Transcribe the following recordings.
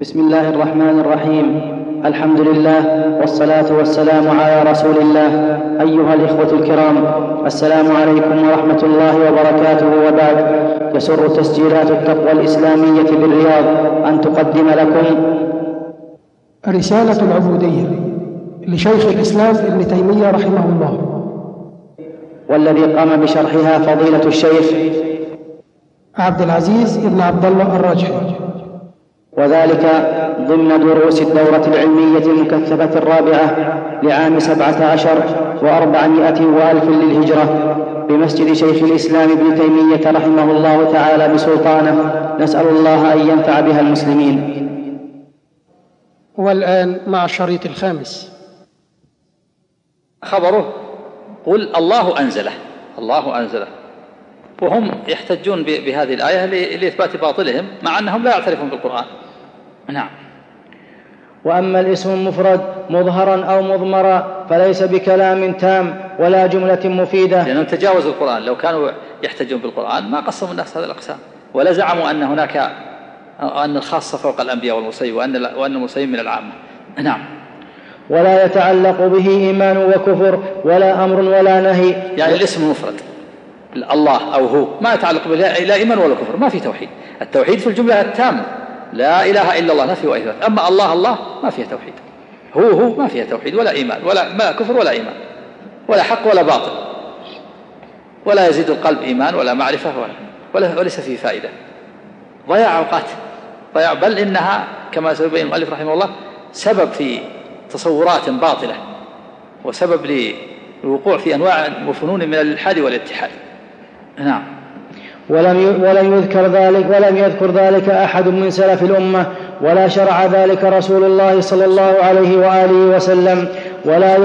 بسم الله الرحمن الرحيم. الحمد لله والصلاة والسلام على رسول الله. أيها الإخوة الكرام السلام عليكم ورحمة الله وبركاته. وبعد يسر تسجيلات التقوى الإسلامية بالرياض أن تقدم لكم رسالة العبودية لشيخ الإسلام ابن تيمية رحمه الله. والذي قام بشرحها فضيلة الشيخ عبد العزيز بن عبد الله الراجحي وذلك ضمن دروس الدورة العلمية المكثفة الرابعة لعام سبعة عشر وأربعمائة وألف للهجرة بمسجد شيخ الإسلام ابن تيمية رحمه الله تعالى بسلطانه. نسأل الله أن ينفع بها المسلمين. والآن مع الشريط الخامس. خبره. قل الله أنزله. الله أنزله. وهم يحتجون بهذه الآية لإثبات باطلهم مع أنهم لا يعترفون بالقرآن. نعم. وأما الاسم المفرد مظهرا أو مضمرا فليس بكلام تام ولا جملة مفيدة. لانهم تجاوزوا القرآن. لو كانوا يحتجون بالقرآن ما قسموا الناس هذه الأقسام. ولا زعموا أن هناك أن الخاصة فوق الأنبياء والمرسلين وأن وأن المرسلين من العامة. نعم. ولا يتعلق به إيمان وكفر ولا أمر ولا نهي. يعني الاسم المفرد الله أو هو. ما يتعلق به لا إيمان ولا كفر. ما في توحيد. التوحيد في الجملة التامة. لا إله إلا الله نفي وإثبات أما الله الله ما فيها توحيد. هو هو ما فيها توحيد ولا إيمان ولا ما كفر ولا إيمان ولا حق ولا باطل. ولا يزيد القلب إيمان ولا معرفة ولا, وليس فيه فائدة. ضياع أوقات. ضياع بل إنها كما سيبين المؤلف رحمه الله سبب في تصورات باطلة وسبب للوقوع في أنواع وفنون من الإلحاد والإتحاد. نعم. ولم ولم يذكر ذلك ولم يذكر ذلك أحد من سلف الأمة ولا شرع ذلك رسول الله صلى الله عليه وآله وسلم ولا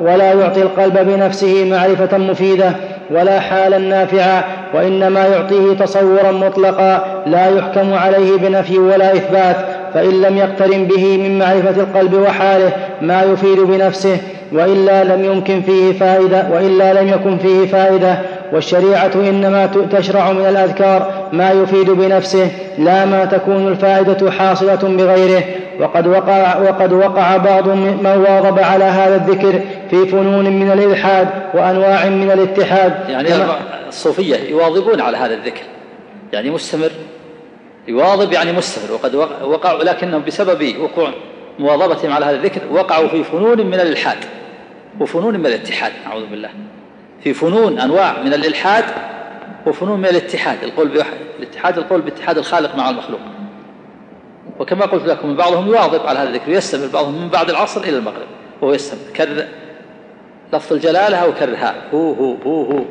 ولا يعطي القلب بنفسه معرفة مفيدة ولا حالا نافعا وإنما يعطيه تصورا مطلقا لا يحكم عليه بنفي ولا إثبات فإن لم يقترن به من معرفة القلب وحاله ما يفيد بنفسه وإلا لم يمكن فيه فائدة وإلا لم يكن فيه فائدة. والشريعة إنما تشرع من الأذكار ما يفيد بنفسه لا ما تكون الفائدة حاصلة بغيره. وقد وقع, وقد وقع بعض من واظب على هذا الذكر في فنون من الإلحاد وأنواع من الاتحاد. يعني الصوفية يواظبون على هذا الذكر. يعني مستمر. يواظب يعني مستمر. وقد وقعوا لكنهم بسبب وقوع مواظبتهم على هذا الذكر وقعوا في فنون من الإلحاد. وفنون من الاتحاد نعوذ بالله. في فنون أنواع من الإلحاد وفنون من الاتحاد القول الاتحاد القول باتحاد الخالق مع المخلوق. وكما قلت لكم بعضهم يواظب على هذا الذكر ويستمر. بعضهم من بعد العصر إلى المغرب وهو يستمر. كرر لفظ الجلالة أو كررها هو هو هو هو.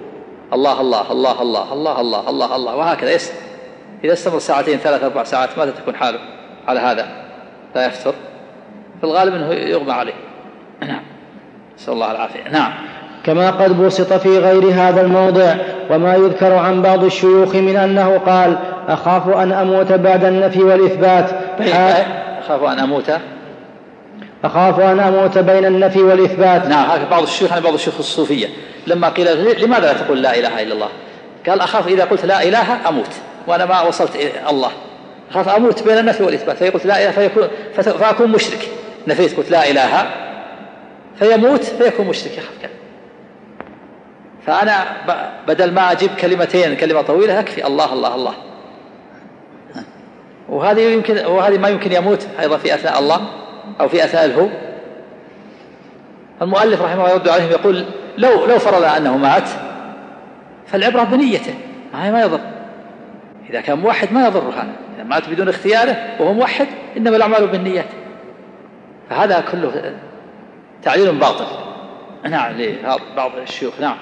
الله الله الله الله الله الله الله الله. وهكذا يستمر. إذا استمر ساعتين ثلاث أربع ساعات ماذا تكون حاله؟ على هذا لا يفتر. في الغالب أنه يغمى عليه. نعم. نسأل الله العافية. نعم. كما قد بسط في غير هذا الموضع وما يذكر عن بعض الشيوخ من أنه قال أخاف أن أموت بعد النفي والإثبات. أخاف أن أموت؟ أخاف أن أموت بين النفي والإثبات. نعم هذا بعض الشيوخ بعض الشيوخ الصوفية. لما قيل لماذا لا تقول لا إله إلا الله؟ قال أخاف إذا قلت لا إله أموت وأنا ما وصلت إلى الله. أخاف أموت بين النفي والإثبات. فيقول لا إله. فيكون فأكون مشرك. نفيت قلت لا إله. فيموت فيكون مشرك. يخاف كذا فأنا بدل ما أجيب كلمتين كلمة طويلة يكفي الله الله الله. وهذه يمكن وهذه ما يمكن يموت أيضا في أثناء الله أو في أثناء الهو المؤلف رحمه الله يرد عليهم يقول لو لو فرض أنه مات فالعبرة بنيته. ما يضر. إذا كان موحد ما يضر هذا. إذا مات بدون اختياره وهو موحد إنما الأعمال بالنيات. فهذا كله تعليل باطل. نعم لبعض الشيوخ. نعم.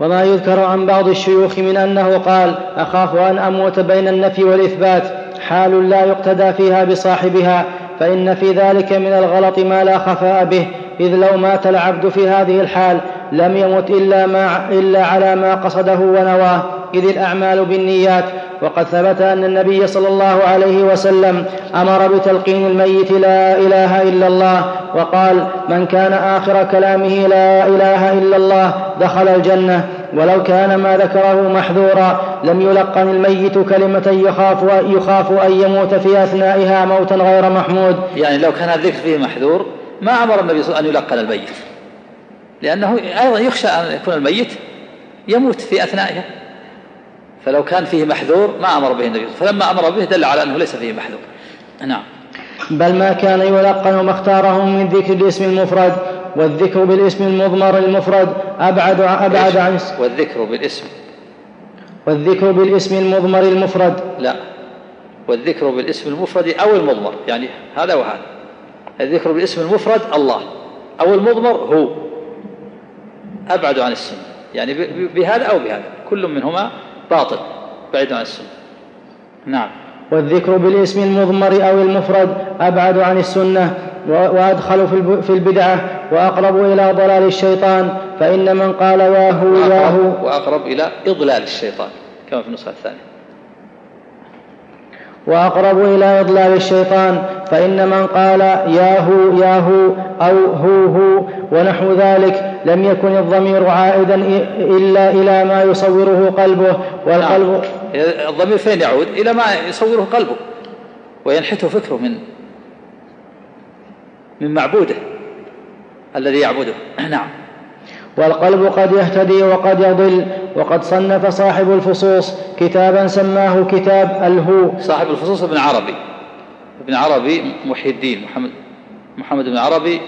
وما يذكر عن بعض الشيوخ من أنه قال أخاف أن أموت بين النفي والإثبات حال لا يقتدى فيها بصاحبها فإن في ذلك من الغلط ما لا خفاء به إذ لو مات العبد في هذه الحال لم يمت إلا, ما إلا على ما قصده ونواه إذ الأعمال بالنيات. وقد ثبت أن النبي صلى الله عليه وسلم أمر بتلقين الميت لا إله إلا الله وقال من كان آخر كلامه لا إله إلا الله دخل الجنة. ولو كان ما ذكره محذورا لم يلقن الميت كلمة يخاف يخاف أن يموت في أثنائها موتا غير محمود. يعني لو كان الذكر فيه محذور ما أمر النبي صلى الله عليه وسلم أن يلقن الميت. لأنه أيضا يخشى أن يكون الميت يموت في أثنائها فلو كان فيه محذور ما أمر به النبي فلما أمر به دل على أنه ليس فيه محذور. نعم. بل ما كان يلقن ما اختاره من ذكر الاسم المفرد والذكر بالاسم المضمر المفرد أبعد أبعد عن والذكر بالاسم. والذكر بالاسم المضمر المفرد. لا. والذكر بالاسم المفرد أو المضمر. يعني هذا وهذا. الذكر بالاسم المفرد الله. أو المضمر هو. أبعد عن السنة يعني بهذا أو بهذا. كل منهما باطل. بعيد عن السنة نعم. والذكر بالاسم المضمر أو المفرد أبعد عن السنة وأدخل في البدعة وأقرب إلى ضلال الشيطان فإن من قال ياهو ياهو. وأقرب إلى إضلال الشيطان كما في النسخة الثانية. وأقرب إلى إضلال الشيطان فإن من قال ياهو ياهو أو هو هو ونحو ذلك لم يكن الضمير عائدا إلا إلى ما يصوره قلبه والقلب نعم. الضمير فين يعود إلى ما يصوره قلبه وينحته فكره من من معبوده الذي يعبده نعم والقلب قد يهتدي وقد يضل وقد صنف صاحب الفصوص كتابا سماه كتاب الهو. صاحب الفصوص ابن عربي. ابن عربي محي الدين. محمد محمد بن عربي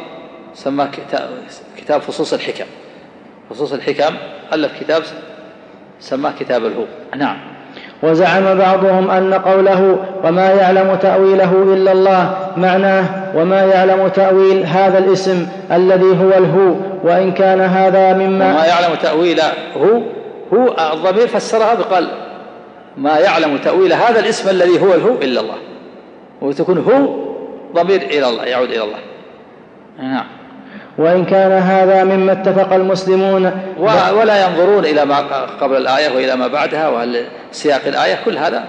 سماه كتاب, كتاب فصوص الحكم. فصوص الحكم ألف كتاب سماه كتاب الهو. نعم. وزعم بعضهم أن قوله وما يعلم تأويله إلا الله معناه وما يعلم تأويل هذا الاسم الذي هو الهو وإن كان هذا مما وما يعلم تأويل هو هو الضمير فسرها بقال ما يعلم تأويل هذا الاسم الذي هو الهو إلا الله. وتكون هو ضمير إلى الله يعود إلى الله. نعم. وإن كان هذا مما اتفق المسلمون ولا ينظرون إلى ما قبل الآية وإلى ما بعدها وهل سياق الآية كل هذا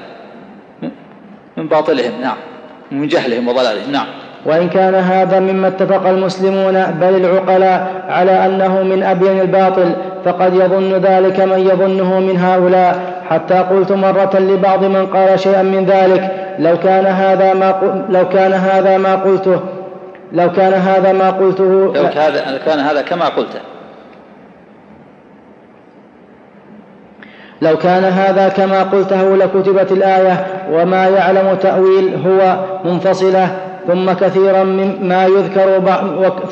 من باطلهم نعم. من جهلهم وضلالهم نعم. وإن كان هذا مما اتفق المسلمون بل العقلاء على أنه من أبين الباطل فقد يظن ذلك من يظنه من هؤلاء. حتى قلت مرة لبعض من قال شيئا من ذلك لو كان هذا ما لو كان هذا ما قلته لو كان هذا ما قلته لو كان هذا كما قلته لو كان هذا كما قلته لكتبت الآية وما يعلم تأويل هو منفصلة. ثم كثيرا ما يذكر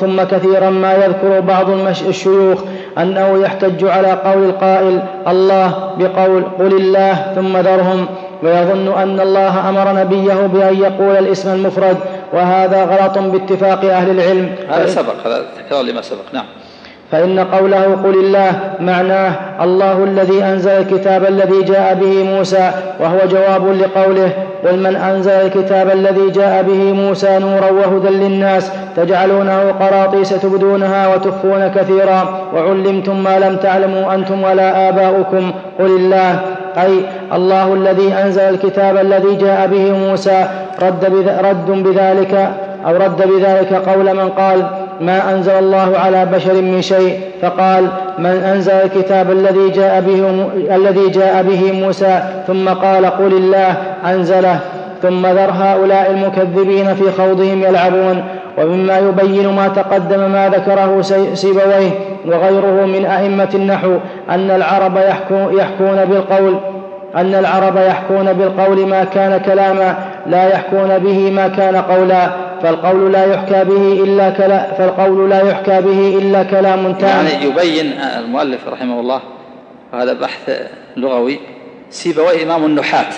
ثم كثيرا ما يذكر بعض الشيوخ أنه يحتج على قول القائل الله بقول قل الله ثم ذرهم ويظن أن الله أمر نبيه بأن يقول الاسم المفرد وهذا غلط باتفاق أهل العلم. هذا سبق هذا تكرار لما سبق. نعم. فإن قوله قل الله معناه الله الذي أنزل الكتاب الذي جاء به موسى وهو جواب لقوله قل من أنزل الكتاب الذي جاء به موسى نورا وهدى للناس تجعلونه قراطيس تبدونها وتخفون كثيرا وعلمتم ما لم تعلموا أنتم ولا آباؤكم قل الله أي الله الذي أنزل الكتاب الذي جاء به موسى رد, رد بذلك أو رد بذلك قول من قال ما أنزل الله على بشر من شيء فقال من أنزل الكتاب الذي جاء به الذي جاء به موسى ثم قال قل الله أنزله. ثم ذر هؤلاء المكذبين في خوضهم يلعبون ومما يبين ما تقدم ما ذكره سيبويه وغيره من أئمة النحو أن العرب يحكون بالقول أن العرب يحكون بالقول ما كان كلاما لا يحكون به ما كان قولا. فالقول لا يحكى به إلا كلا فالقول لا يحكى به إلا كلام تام. يعني يبين المؤلف رحمه الله وهذا بحث لغوي سيبويه إمام النحاة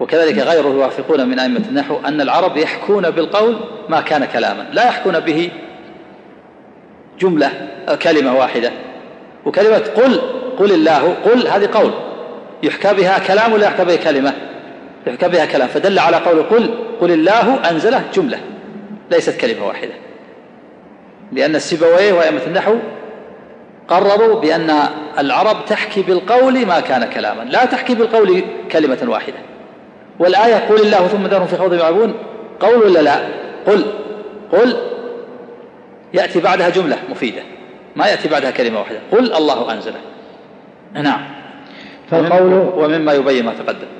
وكذلك غيره يوافقون من أئمة النحو أن العرب يحكون بالقول ما كان كلاما لا يحكون به جملة كلمة واحدة. وكلمة قل قل الله قل هذه قول يحكى بها كلام ولا يحكى بها كلمة؟ يحكى بها كلام. فدل على قول قل قل الله أنزله جملة ليست كلمة واحدة. لأن السيبويه وأئمة النحو قرروا بأن العرب تحكي بالقول ما كان كلاما. لا تحكي بالقول كلمة واحدة. والآية قل الله ثم ذرهم في خوض يلعبون. قول ولا لا؟ قل قل يأتي بعدها جملة مفيدة. ما يأتي بعدها كلمة واحدة. قل الله أنزله نعم. فالقول ومما يبين ما تقدم.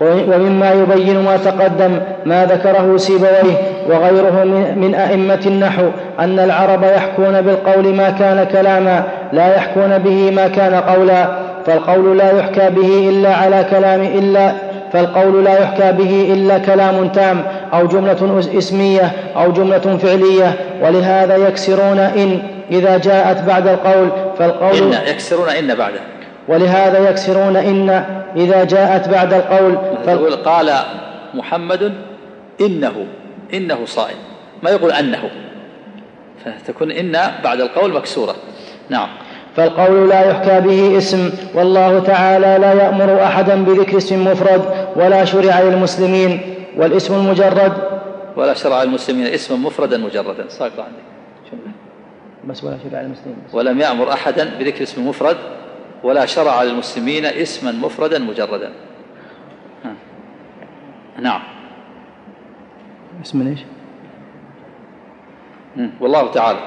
ومما يبين ما تقدم ما ذكره سيبويه وغيره من أئمة النحو أن العرب يحكون بالقول ما كان كلاما لا يحكون به ما كان قولا فالقول لا يحكى به إلا على كلام إلا فالقول لا يحكى به إلا كلام تام أو جملة اسمية أو جملة فعلية ولهذا يكسرون إن إذا جاءت بعد القول فالقول إن يكسرون إن بعده. ولهذا يكسرون إن إذا جاءت بعد القول فال... قال محمد إنه إنه صائم. ما يقول أنه. فتكون إن بعد القول مكسورة. نعم. فالقول لا يحكى به اسم والله تعالى لا يأمر أحدا بذكر اسم مفرد ولا شرع للمسلمين والاسم المجرد. ولا شرع للمسلمين اسما مفردا مجردا. ساق عندك. بس ولا شرع للمسلمين. ولم يأمر أحدا بذكر اسم مفرد ولا شرع للمسلمين اسما مفردا مجردا. نعم. اسم إيش؟ والله تعالى.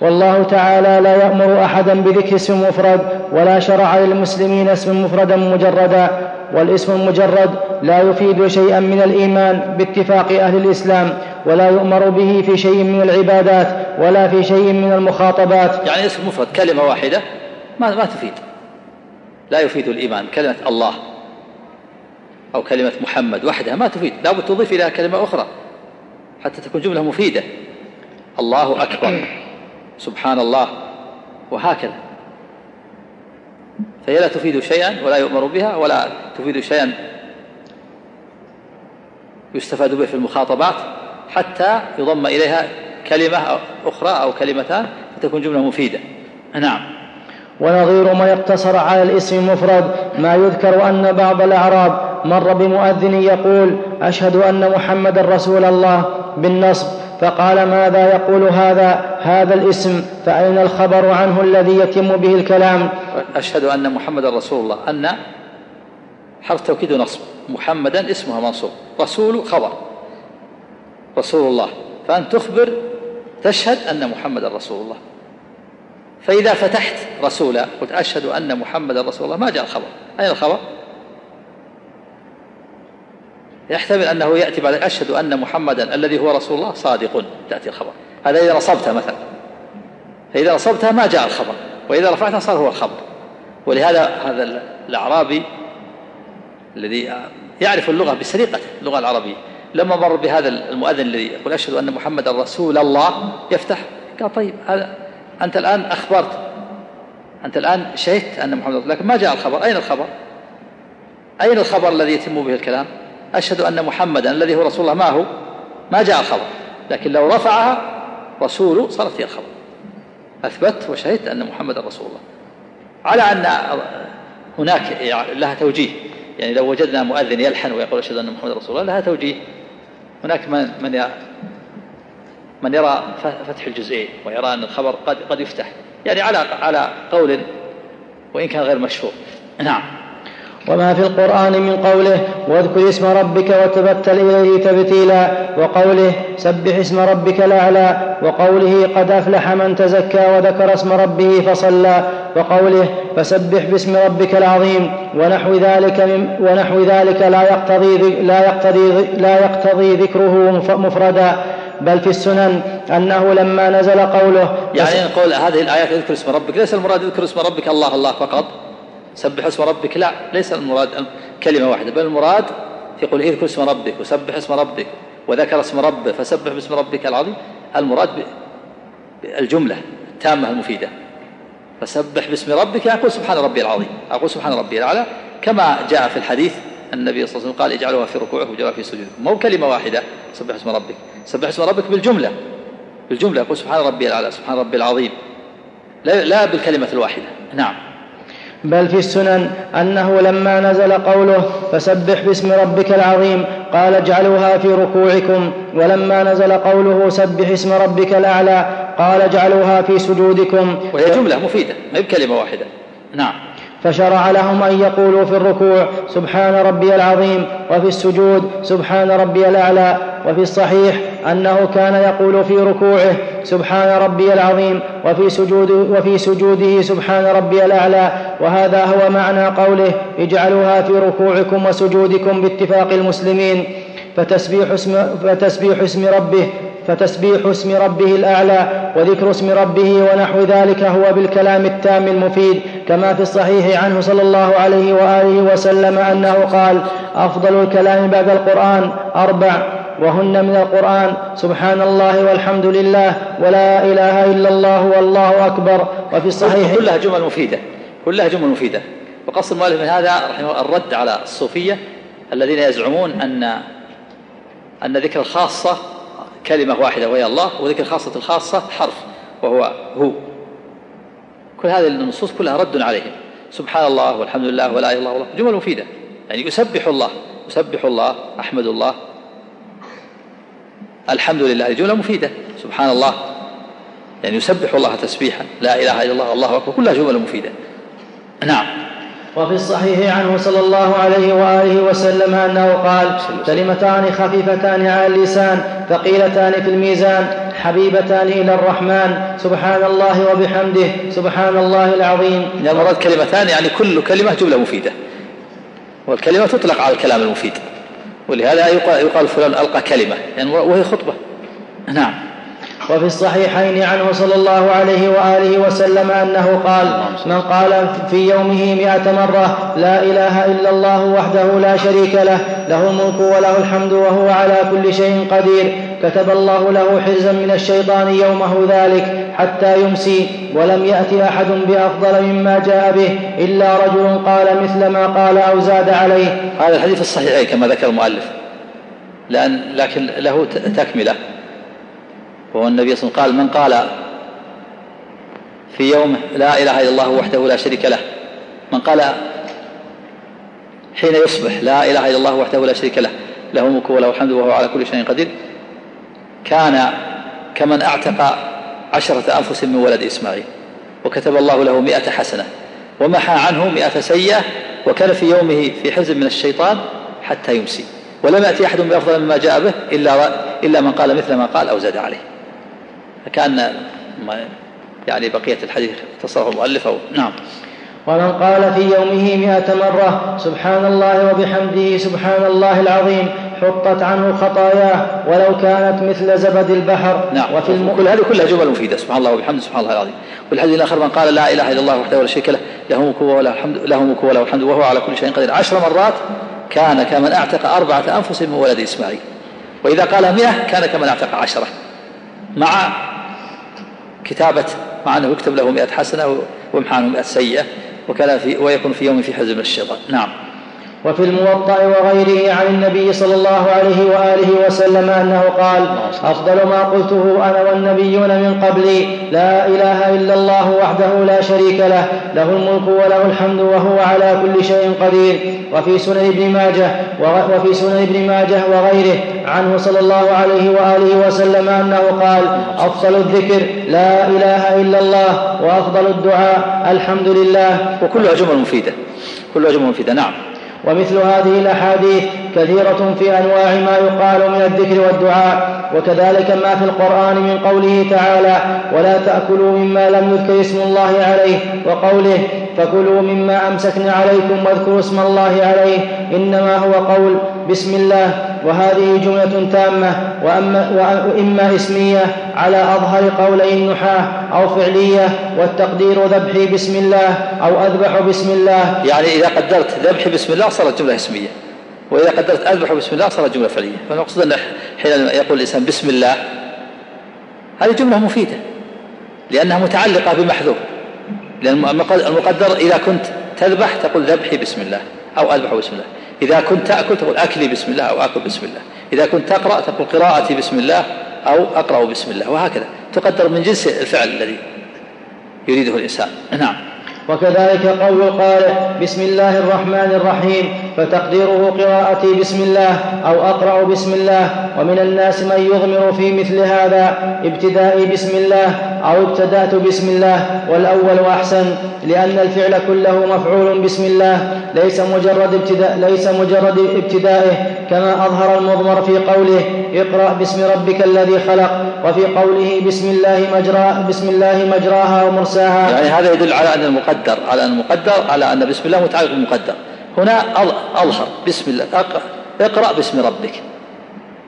والله تعالى لا يأمر أحدا بذكر اسم مفرد ولا شرع للمسلمين اسم مفردا مجردا والاسم المجرد لا يفيد شيئا من الإيمان باتفاق أهل الإسلام ولا يؤمر به في شيء من العبادات ولا في شيء من المخاطبات. يعني اسم مفرد كلمة واحدة. ما ما تفيد. لا يفيد الإيمان كلمة الله أو كلمة محمد وحدها ما تفيد. لابد تضيف إليها كلمة أخرى حتى تكون جملة مفيدة. الله أكبر. سبحان الله. وهكذا. فهي لا تفيد شيئا ولا يؤمر بها ولا تفيد شيئا يستفاد به في المخاطبات حتى يضم إليها كلمة أخرى أو كلمتان فتكون جملة مفيدة. نعم. ونظير ما يقتصر على الاسم المفرد ما يذكر أن بعض الأعراب مر بمؤذن يقول أشهد أن محمدا رسول الله بالنصب. فقال ماذا يقول هذا؟ هذا الاسم. فأين الخبر عنه الذي يتم به الكلام؟ أشهد أن محمدا رسول الله. أن حرف توكيد ونصب. محمدا اسمها منصوب. رسول خبر. رسول الله. فأن تخبر تشهد أن محمدا رسول الله. فإذا فتحت رسولا قلت أشهد أن محمدا رسول الله ما جاء الخبر؟ أين الخبر؟ يحتمل أنه يأتي بعد أشهد أن محمدا الذي هو رسول الله صادق تأتي الخبر. هذا إذا نصبتها مثلا. فإذا نصبتها ما جاء الخبر وإذا رفعتها صار هو الخبر. ولهذا هذا الأعرابي الذي يعرف اللغة بسرقته اللغة العربية لما مر بهذا المؤذن الذي يقول أشهد أن محمدا رسول الله يفتح قال طيب هذا أنت الآن أخبرت. أنت الآن شهدت أن محمد رسول لكن ما جاء الخبر؟ أين الخبر؟ أين الخبر الذي يتم به الكلام؟ أشهد أن محمدا الذي هو رسول الله ما هو ما جاء الخبر. لكن لو رفعها رسول صارت هي الخبر. أثبت وشهدت أن محمدا رسول الله. على أن هناك لها توجيه. يعني لو وجدنا مؤذن يلحن ويقول أشهد أن محمدا رسول الله لها توجيه. هناك من من من يرى فتح الجزئين ويرى أن الخبر قد قد يفتح. يعني على على قول وإن كان غير مشهور. نعم. وما في القرآن من قوله واذكر اسم ربك وتبتل إليه تبتيلا وقوله سبح اسم ربك الأعلى وقوله قد أفلح من تزكى وذكر اسم ربه فصلى وقوله فسبح باسم ربك العظيم ونحو ذلك من ونحو ذلك لا يقتضي لا يقتضي لا يقتضي ذكره مفردا. بل في السنن أنه لما نزل قوله يعني نقول هذه الآيات اذكر اسم ربك ليس المراد اذكر اسم ربك الله الله فقط. سبح اسم ربك لا ليس المراد كلمة واحدة بل المراد يقول اذكر اسم ربك وسبح اسم ربك وذكر اسم ربه فسبح باسم ربك العظيم. المراد الجملة التامة المفيدة. فسبح باسم ربك أقول سبحان ربي العظيم أقول سبحان ربي الأعلى. كما جاء في الحديث النبي صلى الله عليه وسلم قال اجعلوها في ركوعه وجعلوها في سجوده مو كلمة واحدة. سبح اسم ربك. سبح اسم ربك بالجملة. بالجملة. يقول سبحان ربي الأعلى سبحان ربي العظيم. لا, لا بالكلمة الواحدة. نعم. بل في السنن أنه لما نزل قوله فسبح باسم ربك العظيم قال اجعلوها في ركوعكم. ولما نزل قوله سبح اسم ربك الأعلى قال اجعلوها في سجودكم. وهي جملة مفيدة. ما بكلمة واحدة. نعم. فشرع لهم أن يقولوا في الركوع سبحان ربي العظيم وفي السجود سبحان ربي الأعلى وفي الصحيح أنه كان يقول في ركوعه سبحان ربي العظيم وفي, سجود وفي سجوده سبحان ربي الأعلى. وهذا هو معنى قوله اجعلوها في ركوعكم وسجودكم باتفاق المسلمين. فتسبيح اسم, فتسبيح اسم ربه فتسبيح اسم ربه الأعلى وذكر اسم ربه ونحو ذلك هو بالكلام التام المفيد كما في الصحيح عنه صلى الله عليه وآله وسلم أنه قال أفضل الكلام بعد القرآن أربع وهن من القرآن سبحان الله والحمد لله ولا إله إلا الله والله أكبر. وفي الصحيح كلها جمل مفيدة كلها جمل مفيدة. وقصد المؤلف من هذا رحمه الرد على الصوفية الذين يزعمون أن أن ذكر الخاصة كلمة واحدة وهي الله وذكر خاصة الخاصة حرف وهو هو. كل هذه النصوص كلها رد عليهم. سبحان الله والحمد لله ولا إله إلا الله. جمل مفيدة. يعني يسبح الله يسبح الله أحمد الله. الحمد لله. جملة مفيدة. سبحان الله. يعني يسبح الله تسبيحا. لا إله إلا الله الله أكبر. كلها جمل مفيدة. نعم. وفي الصحيح عنه صلى الله عليه وآله وسلم أنه قال كلمتان خفيفتان على اللسان ثقيلتان في الميزان حبيبتان إلى الرحمن سبحان الله وبحمده سبحان الله العظيم. المراد كلمتان يعني كل كلمة جمله مفيدة. والكلمة تطلق على الكلام المفيد. ولهذا يقال فلان ألقى كلمة يعني وهي خطبة. نعم. وفي الصحيحين عنه صلى الله عليه وآله وسلم أنه قال من قال في يومه مئة مرة لا إله إلا الله وحده لا شريك له له الملك وله الحمد وهو على كل شيء قدير كتب الله له حرزا من الشيطان يومه ذلك حتى يمسي ولم يأت أحد بأفضل مما جاء به إلا رجل قال مثل ما قال أو زاد عليه. هذا الحديث الصحيحين كما ذكر المؤلف لأن لكن له تكملة. وهو النبي صلى الله عليه وسلم قال من قال في يومه لا إله إلا الله وحده لا شريك له من قال حين يصبح لا إله إلا الله وحده لا شريك له له الملك وله الحمد وهو على كل شيء قدير كان كمن أعتق عشرة أنفس من ولد إسماعيل وكتب الله له مئة حسنة ومحى عنه مئة سيئة وكان في يومه في حزب من الشيطان حتى يمسي ولم يأتي أحد بأفضل مما جاء به إلا إلا من قال مثل ما قال أو زاد عليه. فكأن يعني بقية الحديث اختصره المؤلف أو نعم. ومن قال في يومه مئة مرة سبحان الله وبحمده سبحان الله العظيم حطت عنه خطاياه ولو كانت مثل زبد البحر. نعم. وفي الم... كل هذه كلها جمل مفيدة سبحان الله وبحمده سبحان الله العظيم. والحديث الآخر من قال لا إله إلا الله وحده ولا شريك له له ملك وله الحمد له ملك وله الحمد وهو على كل شيء قدير. عشر مرات كان كمن أعتق أربعة أنفس من ولد إسماعيل. وإذا قال مئة كان كمن أعتق عشرة. مع كتابة مع أنه يكتب له مئة حسنة ويمحى عنه مئة سيئة وكان في ويكون في يوم في حزب الشيطان نعم. وفي الموطأ وغيره عن النبي صلى الله عليه وآله وسلم أنه قال أفضل ما قلته أنا والنبيون من قبلي لا إله إلا الله وحده لا شريك له له الملك وله الحمد وهو على كل شيء قدير. وفي سنن ابن ماجه وفي سنن ابن ماجه وغيره عنه صلى الله عليه وآله وسلم أنه قال أفضل الذكر لا إله إلا الله وأفضل الدعاء الحمد لله. وكلها جمل مفيدة. كلها جمل مفيدة. نعم. ومثل هذه الأحاديث كثيرة في أنواع ما يقال من الذكر والدعاء وكذلك ما في القرآن من قوله تعالى ولا تأكلوا مما لم يذكر اسم الله عليه وقوله فكلوا مما امسكن عليكم واذكروا اسم الله عليه إنما هو قول بسم الله وهذه جملة تامة وأما وإما اسمية على أظهر قولي النحاه أو فعلية والتقدير ذبحي بسم الله أو أذبح بسم الله. يعني إذا قدرت ذبحي بسم الله صارت جملة اسمية وإذا قدرت أذبح بسم الله صارت جملة فعلية. فالمقصود أن حين يقول الإنسان بسم الله هذه جملة مفيدة لأنها متعلقة بمحذوف. لأن المقدر إذا كنت تذبح تقول ذبحي بسم الله أو أذبح بسم الله. إذا كنت تأكل تقول أكلي بسم الله أو أكل بسم الله. إذا كنت تقرأ تقول قراءتي بسم الله أو أقرأ بسم الله. وهكذا. تقدر من جنس الفعل الذي يريده الإنسان. نعم. وكذلك قول القارئ بسم الله الرحمن الرحيم فتقديره قراءتي بسم الله أو أقرأ بسم الله ومن الناس من يضمر في مثل هذا ابتدائي بسم الله أو ابتدأت بسم الله والأول أحسن لأن الفعل كله مفعول بسم الله ليس مجرد ابتداء ليس مجرد ابتدائه كما أظهر المضمر في قوله اقرأ باسم ربك الذي خلق وفي قوله بسم الله مجرى بسم الله مجراها ومرساها. يعني هذا يدل على أن المقدر على أن المقدر على أن بسم الله متعلق بالمقدر. هنا أظهر بسم الله اقرأ, باسم ربك.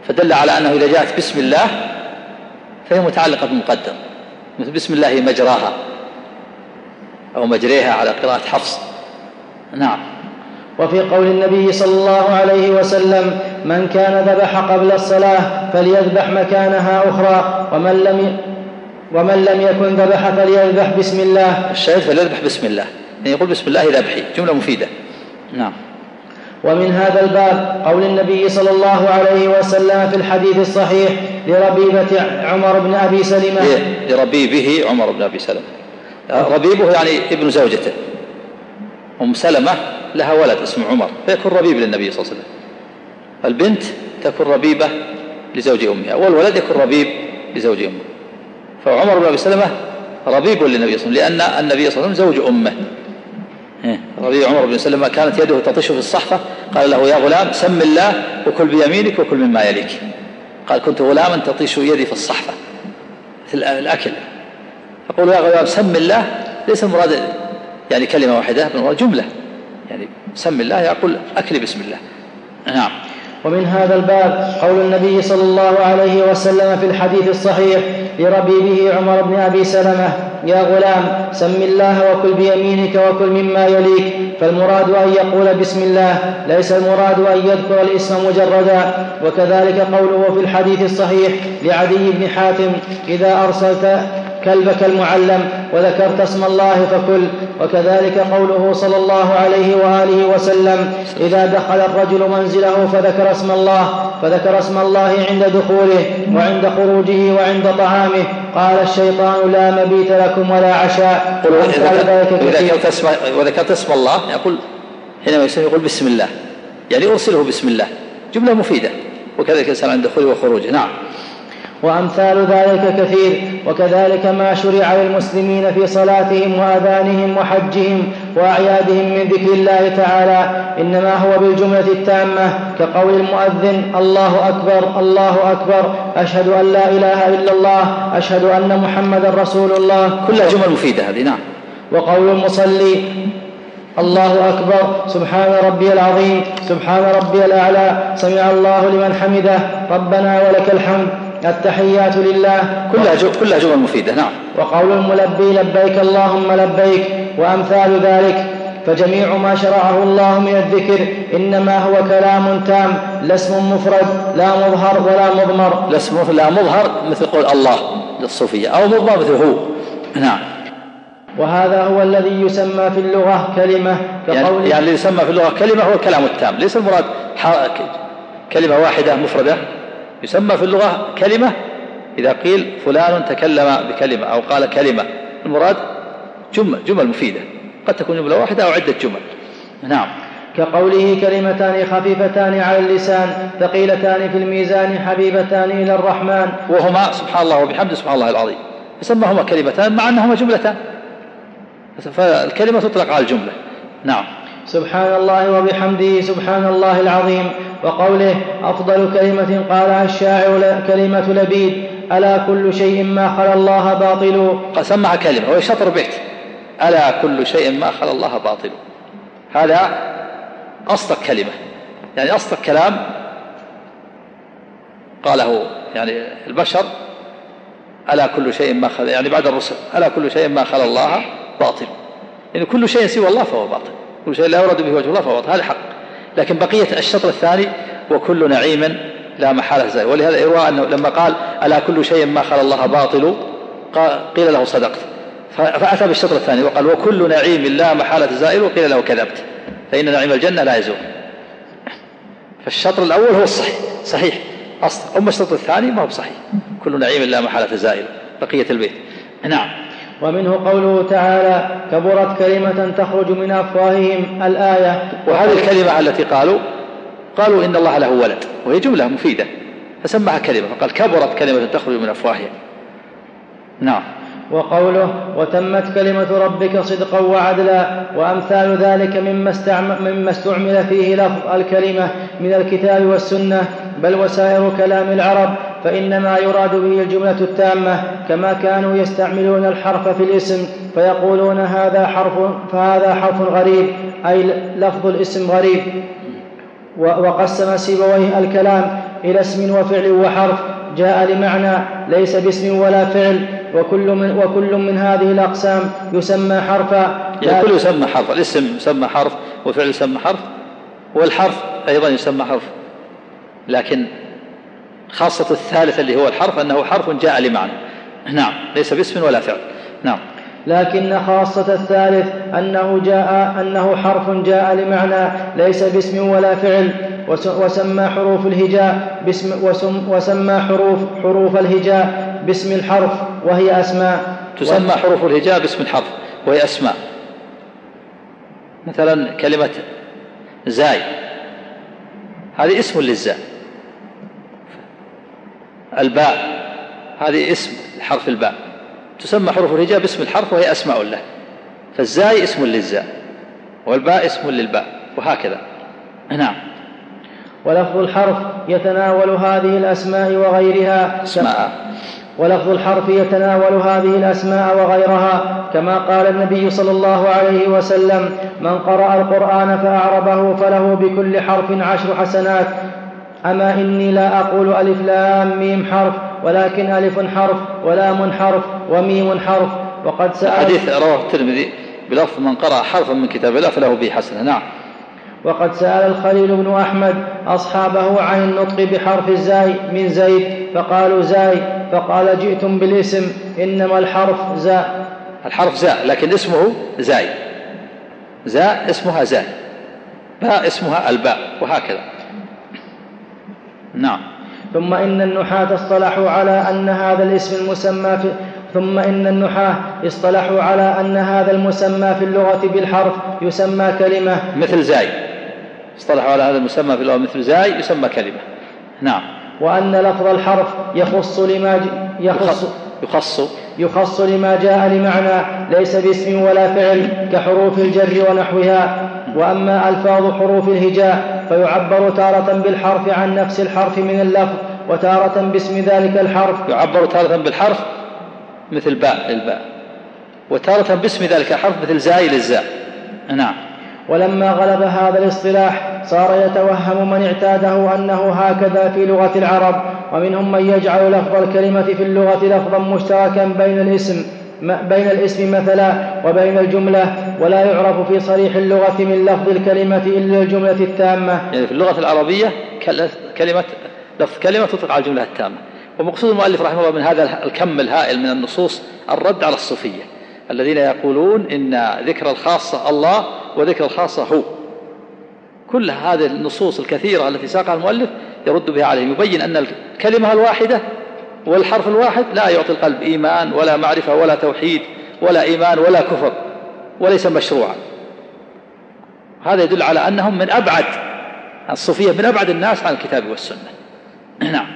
فدل على أنه إذا جاءت بسم الله فهي متعلقة بالمقدر. مثل بسم الله مجراها أو مجريها على قراءة حفص. نعم. وفي قول النبي صلى الله عليه وسلم من كان ذبح قبل الصلاة فليذبح مكانها أخرى ومن لم ومن لم يكن ذبح فليذبح بسم الله. الشهيد فليذبح بسم الله. يعني يقول بسم الله ذبحي. جملة مفيدة. نعم. ومن هذا الباب قول النبي صلى الله عليه وسلم في الحديث الصحيح لربيبة عمر بن أبي سلمة. لربيبه عمر بن أبي سلمة. ربيبه يعني ابن زوجته. أم سلمة لها ولد اسمه عمر. فيكون ربيب للنبي صلى الله عليه وسلم. البنت تكون ربيبة لزوج أمها. والولد يكون ربيب لزوج أمه. فعمر بن أبي سلمة ربيب للنبي صلى الله عليه وسلم لأن النبي صلى الله عليه وسلم زوج أمه. رضي عمر بن سلمة كانت يده تطش في الصحفة قال له يا غلام سم الله وكل بيمينك وكل مما يليك. قال كنت غلاما تطيش يدي في الصحفة مثل الأكل. فقول يا غلام سم الله ليس المراد يعني كلمة واحدة بل جملة. يعني سم الله يقول أكل بسم الله. نعم. ومن هذا الباب قول النبي صلى الله عليه وسلم في الحديث الصحيح لربيبه عمر بن أبي سلمة يا غلام سم الله وكل بيمينك وكل مما يليك فالمراد أن يقول بسم الله ليس المراد أن يذكر الاسم مجردا. وكذلك قوله في الحديث الصحيح لعدي بن حاتم إذا أرسلت كلبك المعلم وذكرت اسم الله فكل. وكذلك قوله صلى الله عليه وآله وسلم إذا دخل الرجل منزله فذكر اسم الله فذكر اسم الله عند دخوله وعند خروجه وعند طعامه. قال الشيطان لا مبيت لكم ولا عشاء. وذكرت اسم الله يقول حينما يقول بسم الله. يعني أرسله بسم الله. جملة مفيدة. وكذلك الإنسان عند دخوله وخروجه. نعم. وأمثال ذلك كثير وكذلك ما شرع للمسلمين في صلاتهم وأذانهم وحجهم وأعيادهم من ذكر الله تعالى إنما هو بالجملة التامة كقول المؤذن الله أكبر الله أكبر أشهد أن لا إله إلا الله أشهد أن محمدا رسول الله. كلها جمل مفيدة هذه نعم. وقول المصلي الله أكبر سبحان ربي العظيم سبحان ربي الأعلى سمع الله لمن حمده ربنا ولك الحمد. التحيات لله. كلها كلها جمل مفيدة نعم. وقول الملبي لبيك اللهم لبيك وأمثال ذلك. فجميع ما شرعه الله من الذكر إنما هو كلام تام لا اسم مفرد لا مظهر ولا مضمر. لا اسم لا مظهر مثل قول الله للصوفية أو مضمر مثل هو. نعم. وهذا هو الذي يسمى في اللغة كلمة يعني, يعني اللي يسمى في اللغة كلمة هو الكلام التام. ليس المراد كلمة واحدة مفردة؟ يسمى في اللغة كلمة إذا قيل فلان تكلم بكلمة أو قال كلمة المراد جمل جمل مفيدة قد تكون جملة واحدة أو عدة جمل. نعم. كقوله كلمتان خفيفتان على اللسان ثقيلتان في الميزان حبيبتان إلى الرحمن. وهما سبحان الله وبحمده سبحان الله العظيم. يسمىهما كلمتان مع أنهما جملتان. فالكلمة تطلق على الجملة. نعم. سبحان الله وبحمده سبحان الله العظيم وقوله أفضل كلمة قالها الشاعر كلمة لبيد ألا كل شيء ما خلا الله باطل؟ سمع كلمة وهي شطر بيت. ألا كل شيء ما خلا الله باطل؟ هذا أصدق كلمة. يعني أصدق كلام قاله يعني البشر ألا كل شيء ما خلا يعني بعد الرسل ألا كل شيء ما خلا الله باطل؟ يعني كل شيء سوى الله فهو باطل. كل شيء لا يراد به وجه الله فهو هذا حق. لكن بقية الشطر الثاني وكل نعيم لا محالة زائل ولهذا يروى أنه لما قال ألا كل شيء ما خلا الله باطل؟ قيل له صدقت. فأتى بالشطر الثاني وقال وكل نعيم لا محالة زائل؟ وقيل له كذبت. فإن نعيم الجنة لا يزول. فالشطر الأول هو الصحيح. صحيح. أصلا أما الشطر الثاني ما هو بصحيح. كل نعيم لا محالة زائل. بقية البيت. نعم. ومنه قوله تعالى كبرت كلمة تخرج من أفواههم. الآية. وهذه الكلمة التي قالوا قالوا إن الله له ولد وهي جملة مفيدة فسماها كلمة فقال كبرت كلمة تخرج من أفواههم. نعم. وقوله وتمت كلمة ربك صدقا وعدلا وأمثال ذلك مما استعمل, مما استعمل فيه لفظ الكلمة من الكتاب والسنة بل وسائر كلام العرب فإنما يراد به الجملة التامة كما كانوا يستعملون الحرف في الاسم فيقولون هذا حرف فهذا حرف غريب أي لفظ الاسم غريب. وقسم سيبويه الكلام إلى اسم وفعل وحرف جاء لمعنى ليس باسم ولا فعل وكل من, وكل من هذه الأقسام يسمى حرفا. يعني كل يسمى حرف الاسم يسمى حرف وفعل يسمى حرف والحرف أيضا يسمى حرف. لكن خاصة الثالث اللي هو الحرف أنه حرف جاء لمعنى. نعم ليس باسم ولا فعل. نعم. لكن خاصة الثالث أنه جاء أنه حرف جاء لمعنى ليس باسم ولا فعل. وسمى حروف الهجاء باسم وسمى حروف حروف الهجاء باسم الحرف وهي أسماء. تسمى حروف الهجاء باسم الحرف وهي أسماء. مثلا كلمة زاي. هذه اسم للزاء. الباء. هذه اسم حرف الباء. تسمى حروف الهجاء باسم الحرف وهي أسماء له. فالزاي اسم للزاء والباء اسم للباء وهكذا. نعم. ولفظ الحرف يتناول هذه الأسماء وغيرها أسماء. ولفظ الحرف يتناول هذه الأسماء وغيرها كما قال النبي صلى الله عليه وسلم من قرأ القرآن فأعربه فله بكل حرف عشر حسنات أما إني لا أقول ألف لام ميم حرف ولكن ألف حرف ولام حرف وميم حرف. وقد سأل حديث رواه الترمذي بلفظ من قرأ حرفا من كتاب الله فله به حسنة. نعم. وقد سأل الخليل بن أحمد أصحابه عن النطق بحرف الزاي من زيد فقالوا زاي فقال جئتم بالاسم إنما الحرف زاء الحرف زاء لكن اسمه زاي. زاء اسمها زاي باء اسمها الباء وهكذا. نعم. ثم إن النحاة اصطلحوا على أن هذا الاسم المسمى في ثم إن النحاة اصطلحوا على أن هذا المسمى في اللغة بالحرف يسمى كلمة. مثل زاي. اصطلحوا على هذا المسمى في اللغة مثل زاي يسمى كلمة. نعم. وأن لفظ الحرف يخص لما يخص يخص. يخص لما جاء لمعنى ليس باسم ولا فعل كحروف الجر ونحوها. وأما ألفاظ حروف الهجاء فيعبر تارة بالحرف عن نفس الحرف من اللفظ وتارة باسم ذلك الحرف. يعبر تارة بالحرف مثل باء للباء وتارة باسم ذلك الحرف مثل زاي للزاء. نعم. ولما غلب هذا الاصطلاح صار يتوهم من اعتاده أنه هكذا في لغة العرب ومنهم من يجعل لفظ الكلمة في اللغة لفظا مشتركا بين الاسم بين الاسم مثلا وبين الجملة ولا يعرف في صريح اللغة من لفظ الكلمة إلا الجملة التامة. يعني في اللغة العربية كلمة لفظ كلمة تطلق على الجملة التامة. ومقصود المؤلف رحمه الله من هذا الكم الهائل من النصوص الرد على الصوفية. الذين يقولون إن ذكر الخاصة الله وذكر الخاصة هو. كل هذه النصوص الكثيرة التي ساقها المؤلف يرد بها عليهم. يبين أن الكلمة الواحدة والحرف الواحد لا يعطي القلب إيمان ولا معرفة ولا توحيد ولا إيمان ولا كفر وليس مشروعا. هذا يدل على أنهم من أبعد الصوفية من أبعد الناس عن الكتاب والسنة. نعم.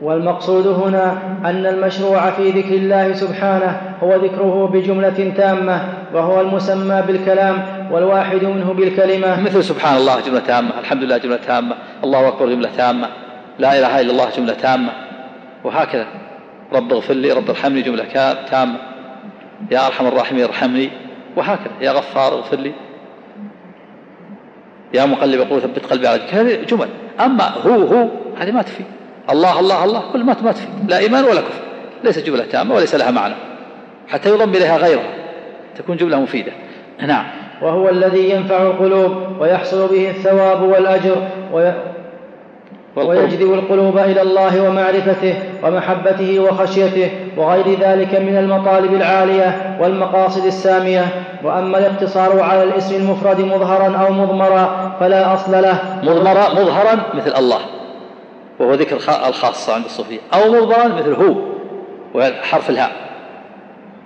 والمقصود هنا أن المشروع في ذكر الله سبحانه هو ذكره بجملة تامة وهو المسمى بالكلام والواحد منه بالكلمة. مثل سبحان الله جملة تامة الحمد لله جملة تامة الله أكبر جملة تامة لا إله إلا الله جملة تامة. وهكذا. رب اغفر لي رب ارحمني جملة تامة. يا أرحم الراحمين ارحمني. وهكذا. يا غفار اغفر لي. يا مقلب قلوب ثبت قلبي على هذه جمل. أما هو هو هذه ما تفي. الله الله الله كل ما ما تفي. لا إيمان ولا كفر. ليس جملة تامة وليس لها معنى. حتى يضم إليها غيرها. تكون جملة مفيدة. نعم. وهو الذي ينفع القلوب ويحصل به الثواب والأجر ويجذب القلوب إلى الله ومعرفته ومحبته وخشيته وغير ذلك من المطالب العالية والمقاصد السامية. وأما الاقتصار على الاسم المفرد مظهرا أو مضمرا فلا أصل له. مضمرا مظهرا مثل الله وهو ذكر الخاصة عند الصوفية. أو مضمرا مثل هو وحرف الهاء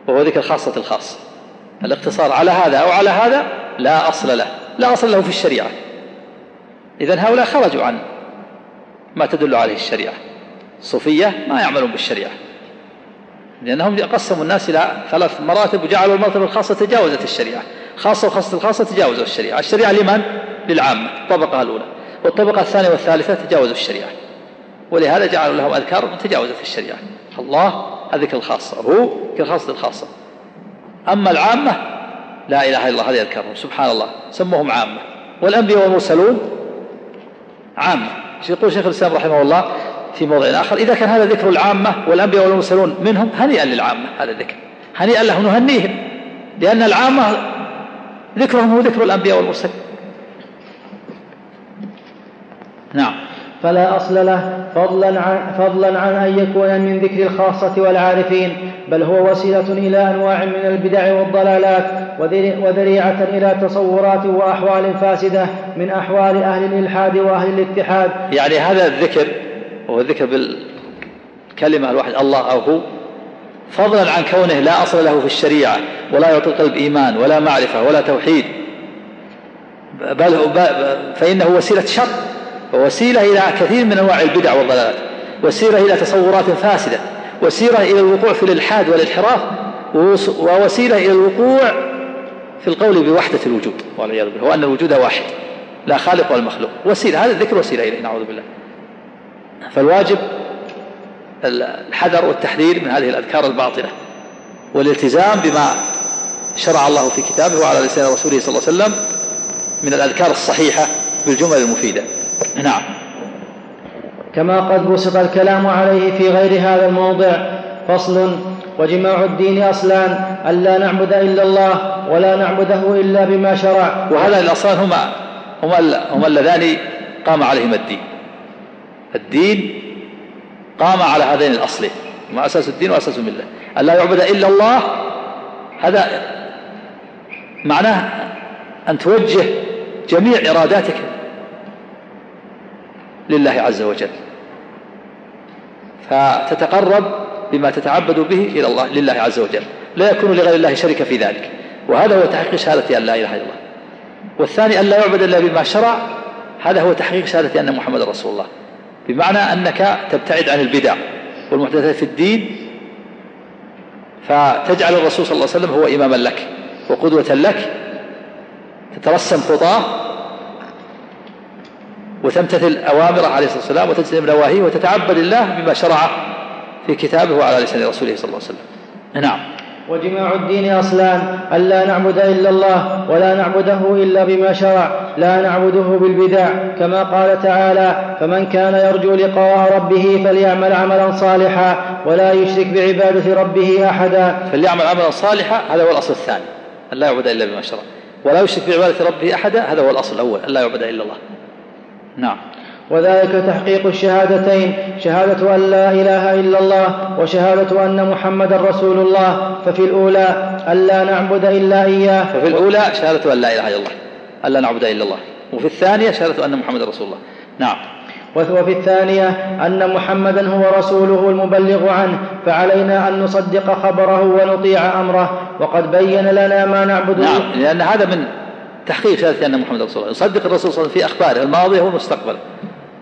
وهو ذكر خاصة الخاص. الاقتصار على هذا أو على هذا لا أصل له لا أصل له في الشريعة. إذا هؤلاء خرجوا عن ما تدل عليه الشريعة. الصوفية ما يعملون بالشريعة. لأنهم قسموا الناس إلى ثلاث مراتب وجعلوا المرتبة الخاصة تجاوزت الشريعة. خاصة وخاصة الخاصة تجاوزوا الشريعة. الشريعة لمن؟ للعامة الطبقة الأولى. والطبقة الثانية والثالثة تجاوزوا الشريعة. ولهذا جعلوا لهم أذكار تجاوزت الشريعة. الله الذكر الخاصة هو ذكر خاصة الخاصة. أما العامة لا إله إلا الله هذه أذكارهم. سبحان الله. سموهم عامة. والأنبياء والمرسلون عامة. يقول شيخ الإسلام رحمه الله في موضع آخر إذا كان هذا ذكر العامة والأنبياء والمرسلون منهم هنيئا للعامة هذا الذكر هنيئا لهم نهنيهم لأن العامة ذكرهم هو ذكر الأنبياء والمرسلين. نعم. فلا أصل له فضلا عن, فضلا عن أن يكون من ذكر الخاصة والعارفين بل هو وسيلة إلى أنواع من البدع والضلالات وذريعة إلى تصورات وأحوال فاسدة من أحوال أهل الإلحاد وأهل الاتحاد. يعني هذا الذكر وهو الذكر بالكلمة الواحد الله أو هو فضلا عن كونه لا أصل له في الشريعة ولا يعطي القلب إيمان ولا معرفة ولا توحيد بل فإنه وسيلة شر. ووسيلة إلى كثير من أنواع البدع والضلالات. وسيلة إلى تصورات فاسدة. وسيلة إلى الوقوع في الإلحاد والانحراف. ووسيلة إلى الوقوع في القول بوحدة الوجود. والعياذ بالله. وأن الوجود واحد. لا خالق ولا مخلوق. وسيلة. هذا الذكر وسيلة إليه. نعوذ بالله. فالواجب الحذر والتحذير من هذه الأذكار الباطلة. والالتزام بما شرع الله في كتابه وعلى لسان رسوله صلى الله عليه وسلم من الأذكار الصحيحة بالجمل المفيدة. نعم. كما قد بسط الكلام عليه في غير هذا الموضع فصل وجماع الدين أصلان ألا نعبد إلا الله ولا نعبده إلا بما شرع. وهذا الأصلان هما هما هما اللذان قام عليهما الدين؟ الدين قام على هذين الأصلين ما أساس الدين وأساس الملة. ألا يعبد إلا الله هذا معناه أن توجه جميع إراداتك لله عز وجل. فتتقرب بما تتعبد به إلى الله لله عز وجل. لا يكون لغير الله شريك في ذلك. وهذا هو تحقيق شهادة أن لا إله إلا الله. والثاني أن لا يعبد إلا بما شرع هذا هو تحقيق شهادة أن محمد رسول الله. بمعنى أنك تبتعد عن البدع والمحدثات في الدين فتجعل الرسول صلى الله عليه وسلم هو إماما لك وقدوة لك. تترسم خطاه وتمتثل أوامره عليه الصلاة والسلام وتجتنب نواهيه وتتعبد الله بما شرع في كتابه وعلى لسان رسوله صلى الله عليه وسلم. نعم. وجماع الدين أصلان ألا نعبد إلا الله ولا نعبده إلا بما شرع لا نعبده بالبدع كما قال تعالى فمن كان يرجو لقاء ربه فليعمل عملا صالحا ولا يشرك بعبادة ربه أحدا. فليعمل عملا صالحا هذا هو الأصل الثاني ألا يعبد إلا بما شرع. ولا يشرك بعبادة ربه أحدا هذا هو الأصل الأول ألا يعبد إلا الله. نعم. وذلك تحقيق الشهادتين شهادة أن لا إله إلا الله وشهادة أن محمدا رسول الله ففي الأولى أن لا نعبد إلا إياه. ففي الأولى شهادة أن لا إله إلا الله أن لا نعبد إلا الله. وفي الثانية شهادة أن محمدا رسول الله. نعم. وفي الثانية أن محمدا هو رسوله المبلغ عنه فعلينا أن نصدق خبره ونطيع أمره وقد بين لنا ما نعبد نعم. لأن هذا من تحقيق شهادة أن محمد رسول الله يصدق الرسول صلى الله عليه وسلم في أخباره الماضية والمستقبلة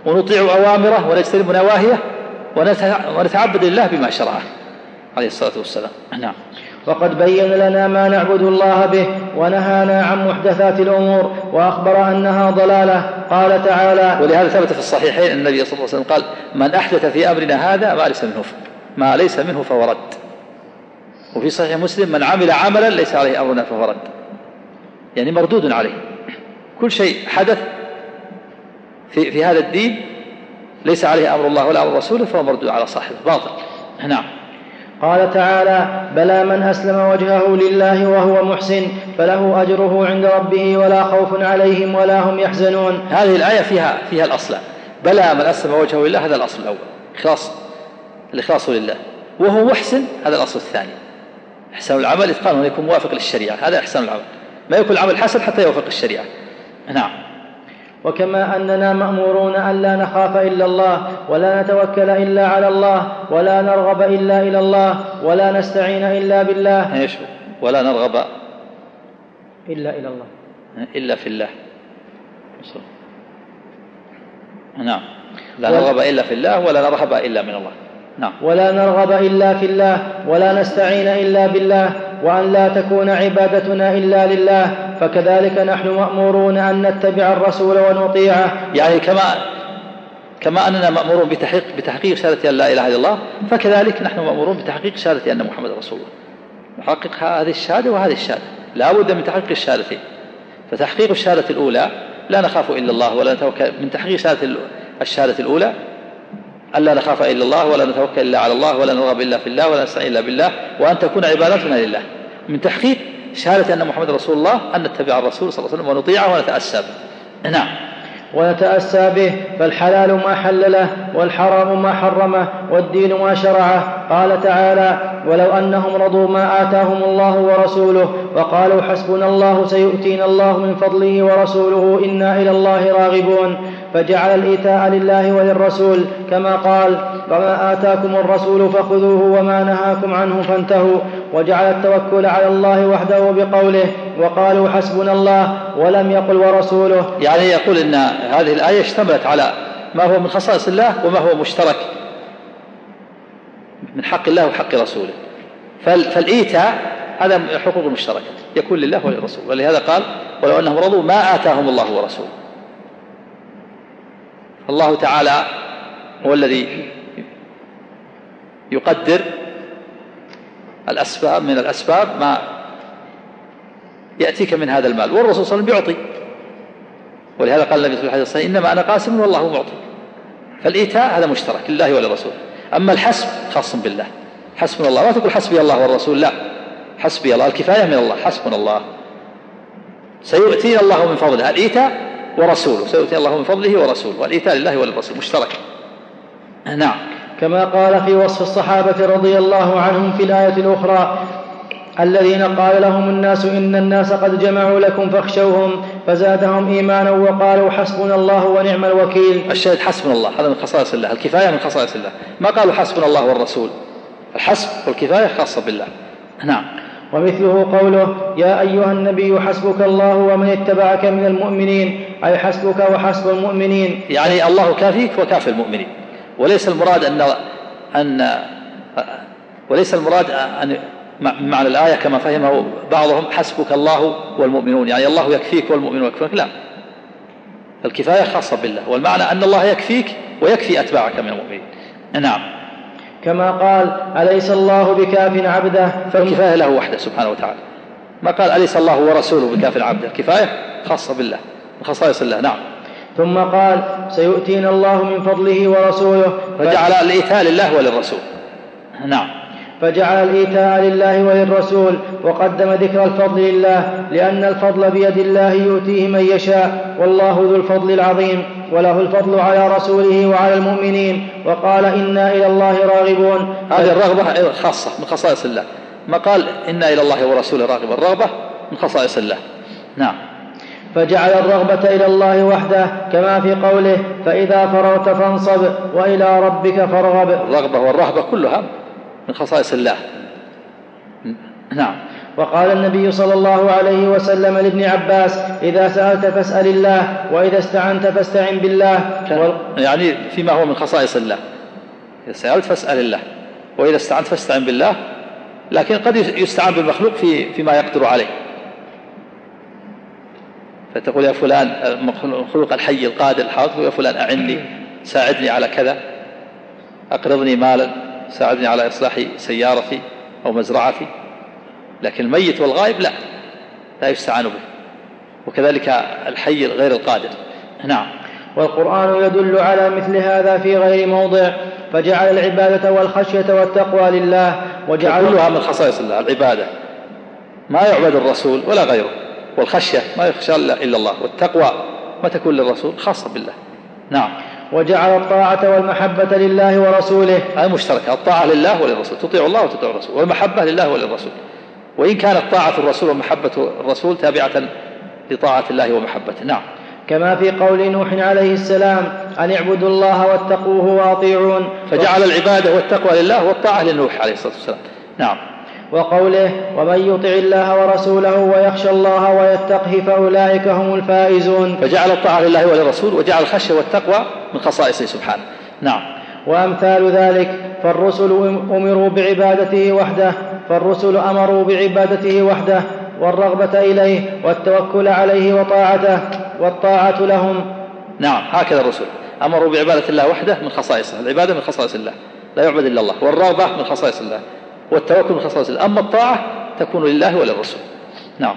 ونطيع أوامره ونجتنب نواهيه ونتعبد لله بما شرعه عليه الصلاة والسلام. نعم. وقد بين لنا ما نعبد الله به ونهانا عن محدثات الأمور وأخبر أنها ضلالة. قال تعالى ولهذا ثبت في الصحيحين أن النبي صلى الله عليه وسلم قال من أحدث في أمرنا هذا ما ليس منه ما ليس منه فهو رد. وفي صحيح مسلم من عمل عملا ليس عليه أمرنا فهو رد. يعني مردود عليه. كل شيء حدث في, في هذا الدين ليس عليه أمر الله ولا أمر رسوله فهو مردود على صاحبه. باطل. نعم. قال تعالى بلى من أسلم وجهه لله وهو محسن فله أجره عند ربه ولا خوف عليهم ولا هم يحزنون. هذه الآية فيها فيها الأصل. بلى من أسلم وجهه لله هذا الأصل الأول. إخلاص. الإخلاص لله. وهو محسن هذا الأصل الثاني. إحسان العمل إتقانه أن يكون موافق للشريعة. هذا إحسان العمل. ما يكون العمل حسن حتى يوافق الشريعة. نعم. وكما أننا مأمورون أن لا نخاف إلا الله ولا نتوكل إلا على الله ولا نرغب إلا إلى الله ولا نستعين إلا بالله. إيش؟ ولا نرغب إلا إلى الله. إلا في الله. نعم. لا نرغب إلا في الله ولا نرهب إلا من الله. نعم. ولا نرغب إلا في الله ولا نستعين إلا بالله. وأن لا تكون عبادتنا إلا لله فكذلك نحن مأمورون أن نتبع الرسول ونطيعه. يعني كما كما أننا مأمورون بتحقيق بتحقيق شهادة أن لا إله إلا الله فكذلك نحن مأمورون بتحقيق شهادة أن محمد رسول الله. نحقق هذه الشهادة وهذه الشهادة. لا بد من تحقيق الشهادتين. فتحقيق الشهادة الأولى لا نخاف إلا الله ولا نتوكل من تحقيق شهادة الشهادة الأولى ألا نخاف إلا الله ولا نتوكل إلا على الله ولا نرغب إلا في الله ولا نستعين إلا بالله وأن تكون عبادتنا لله. من تحقيق شهادة أن محمد رسول الله أن نتبع الرسول صلى الله عليه وسلم ونطيعه ونتأسى به. نعم. ونتأسى به فالحلال ما حلله والحرام ما حرمه والدين ما شرعه. قال تعالى ولو أنهم رضوا ما آتاهم الله ورسوله وقالوا حسبنا الله سيؤتينا الله من فضله ورسوله إنا إلى الله راغبون فجعل الإيتاء لله وللرسول كما قال وما آتاكم الرسول فخذوه وما نهاكم عنه فانتهوا وجعل التوكل على الله وحده بقوله وقالوا حسبنا الله ولم يقل ورسوله يعني يقول إن هذه الآية اشتملت على ما هو من خصائص الله وما هو مشترك من حق الله وحق رسوله. فالإيتاء هذا حقوق مشتركة يكون لله وللرسول. ولهذا قال ولو أنهم رضوا ما آتاهم الله ورسوله الله تعالى هو الذي يقدر الأسباب من الأسباب ما يأتيك من هذا المال. والرسول صلى الله عليه وسلم بيعطي ولهذا قال النبي صلى الله عليه وسلم إنما أنا قاسم والله معطي. فالإيتاء هذا مشترك لله وللرسول أما الحسب خاص بالله. حسبنا الله. ما تقول حسبي الله والرسول؟ لا. حسبي الله. الكفاية من الله. حسبنا الله. سيؤتينا الله من فضله. الإيتاء ورسوله. سيؤتي الله من فضله ورسوله. والإيتاء لله وللرسول. مشترك. نعم. كما قال في وصف الصحابة رضي الله عنهم في الآية الأخرى الذين قال لهم الناس إن الناس قد جمعوا لكم فاخشوهم فزادهم إيمانا وقالوا حسبنا الله ونعم الوكيل. الشاهد حسبنا الله. هذا من خصائص الله. الكفاية من خصائص الله. ما قالوا حسبنا الله والرسول؟ الحسب والكفاية خاصة بالله. نعم. ومثله قوله يا أيها النبي حسبك الله ومن اتبعك من المؤمنين أي حسبك وحسب المؤمنين. يعني الله كافيك وكافي المؤمنين. وليس المراد أن أن وليس المراد أن معنى الآية كما فهمه بعضهم حسبك الله والمؤمنون يعني الله يكفيك والمؤمنون يكفيك. لا. الكفاية خاصة بالله والمعنى أن الله يكفيك ويكفي أتباعك من المؤمنين. نعم. كما قال أليس الله بكاف عبده؟ فالكفاية له وحده سبحانه وتعالى. ما قال أليس الله ورسوله بكاف عبده؟ الكفاية خاصة بالله من خصائص الله نعم. ثم قال سيؤتينا الله من فضله ورسوله. فجعل الإيتاء لله وللرسول. نعم. فجعل الإيتاء لله وللرسول وقدم ذكر الفضل لله لأن الفضل بيد الله يؤتيه من يشاء والله ذو الفضل العظيم وله الفضل على رسوله وعلى المؤمنين وقال إنا إلى الله راغبون. هذه الرغبة خاصة من خصائص الله. ما قال إنا إلى الله ورسوله راغبون الرغبة من خصائص الله. نعم. فجعل الرغبة إلى الله وحده كما في قوله فإذا فرغت فانصب وإلى ربك فارغب. الرغبة والرهبة كلها من خصائص الله. نعم. وقال النبي صلى الله عليه وسلم لابن عباس إذا سألت فاسأل الله وإذا استعنت فاستعن بالله. يعني فيما هو من خصائص الله. إذا سألت فاسأل الله وإذا استعنت فاستعن بالله لكن قد يستعان بالمخلوق في فيما يقدر عليه. فتقول يا فلان المخلوق الحي القادر الحاضر يا فلان أعني ساعدني على كذا أقرضني مالا. ساعدني على إصلاح سيارتي أو مزرعتي لكن الميت والغائب لا لا يستعان به. وكذلك الحي غير القادر. نعم. والقرآن يدل على مثل هذا في غير موضع فجعل العبادة والخشية والتقوى لله وجعل كلها من خصائص الله العبادة. ما يعبد الرسول ولا غيره والخشية ما يخشى إلا الله والتقوى ما تكون للرسول خاصة بالله. نعم. وجعل الطاعة والمحبة لله ورسوله. هذه مشتركة الطاعة لله وللرسول تطيع الله وتطيع الرسول والمحبة لله وللرسول. وإن كانت طاعة الرسول ومحبة الرسول تابعة لطاعة الله ومحبته. نعم. كما في قول نوح عليه السلام أن اعبدوا الله واتقوه وأطيعون. فجعل العبادة والتقوى لله والطاعة لنوح عليه الصلاة والسلام. نعم. وقوله ومن يطع الله ورسوله ويخشى الله ويتقه فأولئك هم الفائزون. فجعل الطاعة لله وللرسول وجعل الخشية والتقوى من خصائصه سبحانه. نعم. وأمثال ذلك فالرسل أمروا بعبادته وحده فالرسل أمروا بعبادته وحده والرغبة إليه والتوكل عليه وطاعته والطاعة لهم. نعم. هكذا الرسل أمروا بعبادة الله وحده من خصائصه. العبادة من خصائص الله. لا يعبد إلا الله. والرغبة من خصائص الله. والتوكل من خصائص أما الطاعة تكون لله وللرسول. نعم.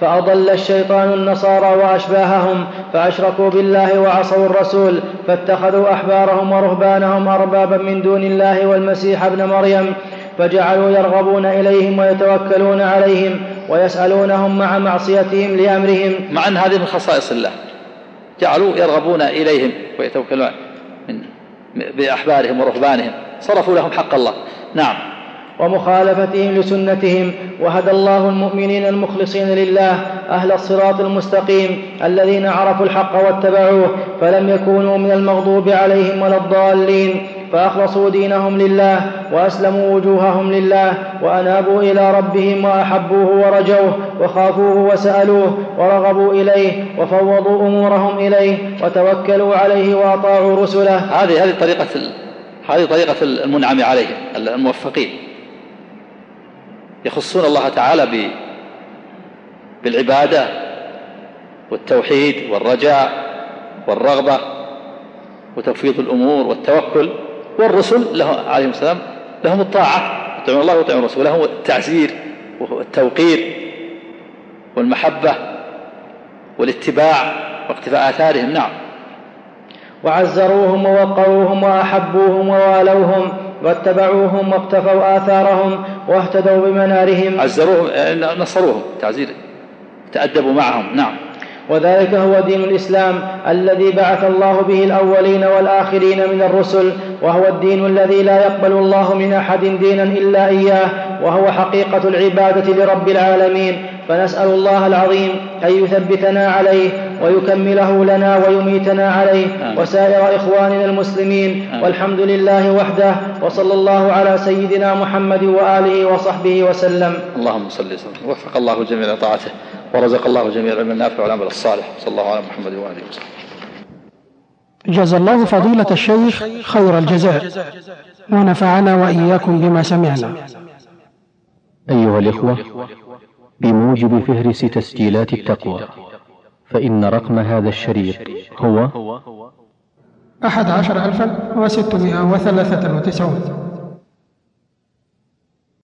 فأضل الشيطان النصارى وأشباههم فأشركوا بالله وعصوا الرسول فاتخذوا أحبارهم ورهبانهم أربابا من دون الله والمسيح ابن مريم فجعلوا يرغبون إليهم ويتوكلون عليهم ويسألونهم مع معصيتهم لأمرهم. مع أن هذه من خصائص الله. جعلوا يرغبون إليهم ويتوكلون من بأحبارهم ورهبانهم. صرفوا لهم حق الله. نعم. ومخالفتهم لسنتهم وهدى الله المؤمنين المخلصين لله أهل الصراط المستقيم الذين عرفوا الحق واتبعوه فلم يكونوا من المغضوب عليهم ولا الضالين فأخلصوا دينهم لله وأسلموا وجوههم لله وأنابوا إلى ربهم وأحبوه ورجوه وخافوه وسألوه ورغبوا إليه وفوضوا أمورهم إليه وتوكلوا عليه وأطاعوا رسله. هذه هذه طريقة هذه طريقة المنعم عليهم الموفقين. يخصون الله تعالى بالعبادة والتوحيد والرجاء والرغبة وتفويض الأمور والتوكل والرسل له عليهم السلام لهم الطاعة يطيعون الله ويطيعون الرسول ولهم التعزير والتوقير والمحبة والاتباع واقتفاء آثارهم. نعم. وعزروهم ووقروهم وأحبوهم ووالوهم واتبعوهم واقتفوا آثارهم واهتدوا بمنارهم. عزروهم نصروهم تعزير تأدبوا معهم نعم. وذلك هو دين الإسلام الذي بعث الله به الأولين والآخرين من الرسل وهو الدين الذي لا يقبل الله من أحد دينا إلا إياه وهو حقيقة العبادة لرب العالمين. فنسأل الله العظيم أن يثبتنا عليه ويكمله لنا ويميتنا عليه. وسائر إخواننا المسلمين والحمد لله وحده وصلى الله على سيدنا محمد وآله وصحبه وسلم. اللهم صل وسلم. وفق الله الجميع لطاعته ورزق الله جميع العلم النافع والعمل الصالح. صلى الله على محمد وآله وصحبه. جزا الله فضيلة الشيخ خير الجزاء. ونفعنا وإياكم بما سمعنا. أيها الإخوة بموجب فهرس تسجيلات التقوى فإن رقم هذا الشريط هو أحد عشر ألفا وستمائة وثلاثة وتسعون.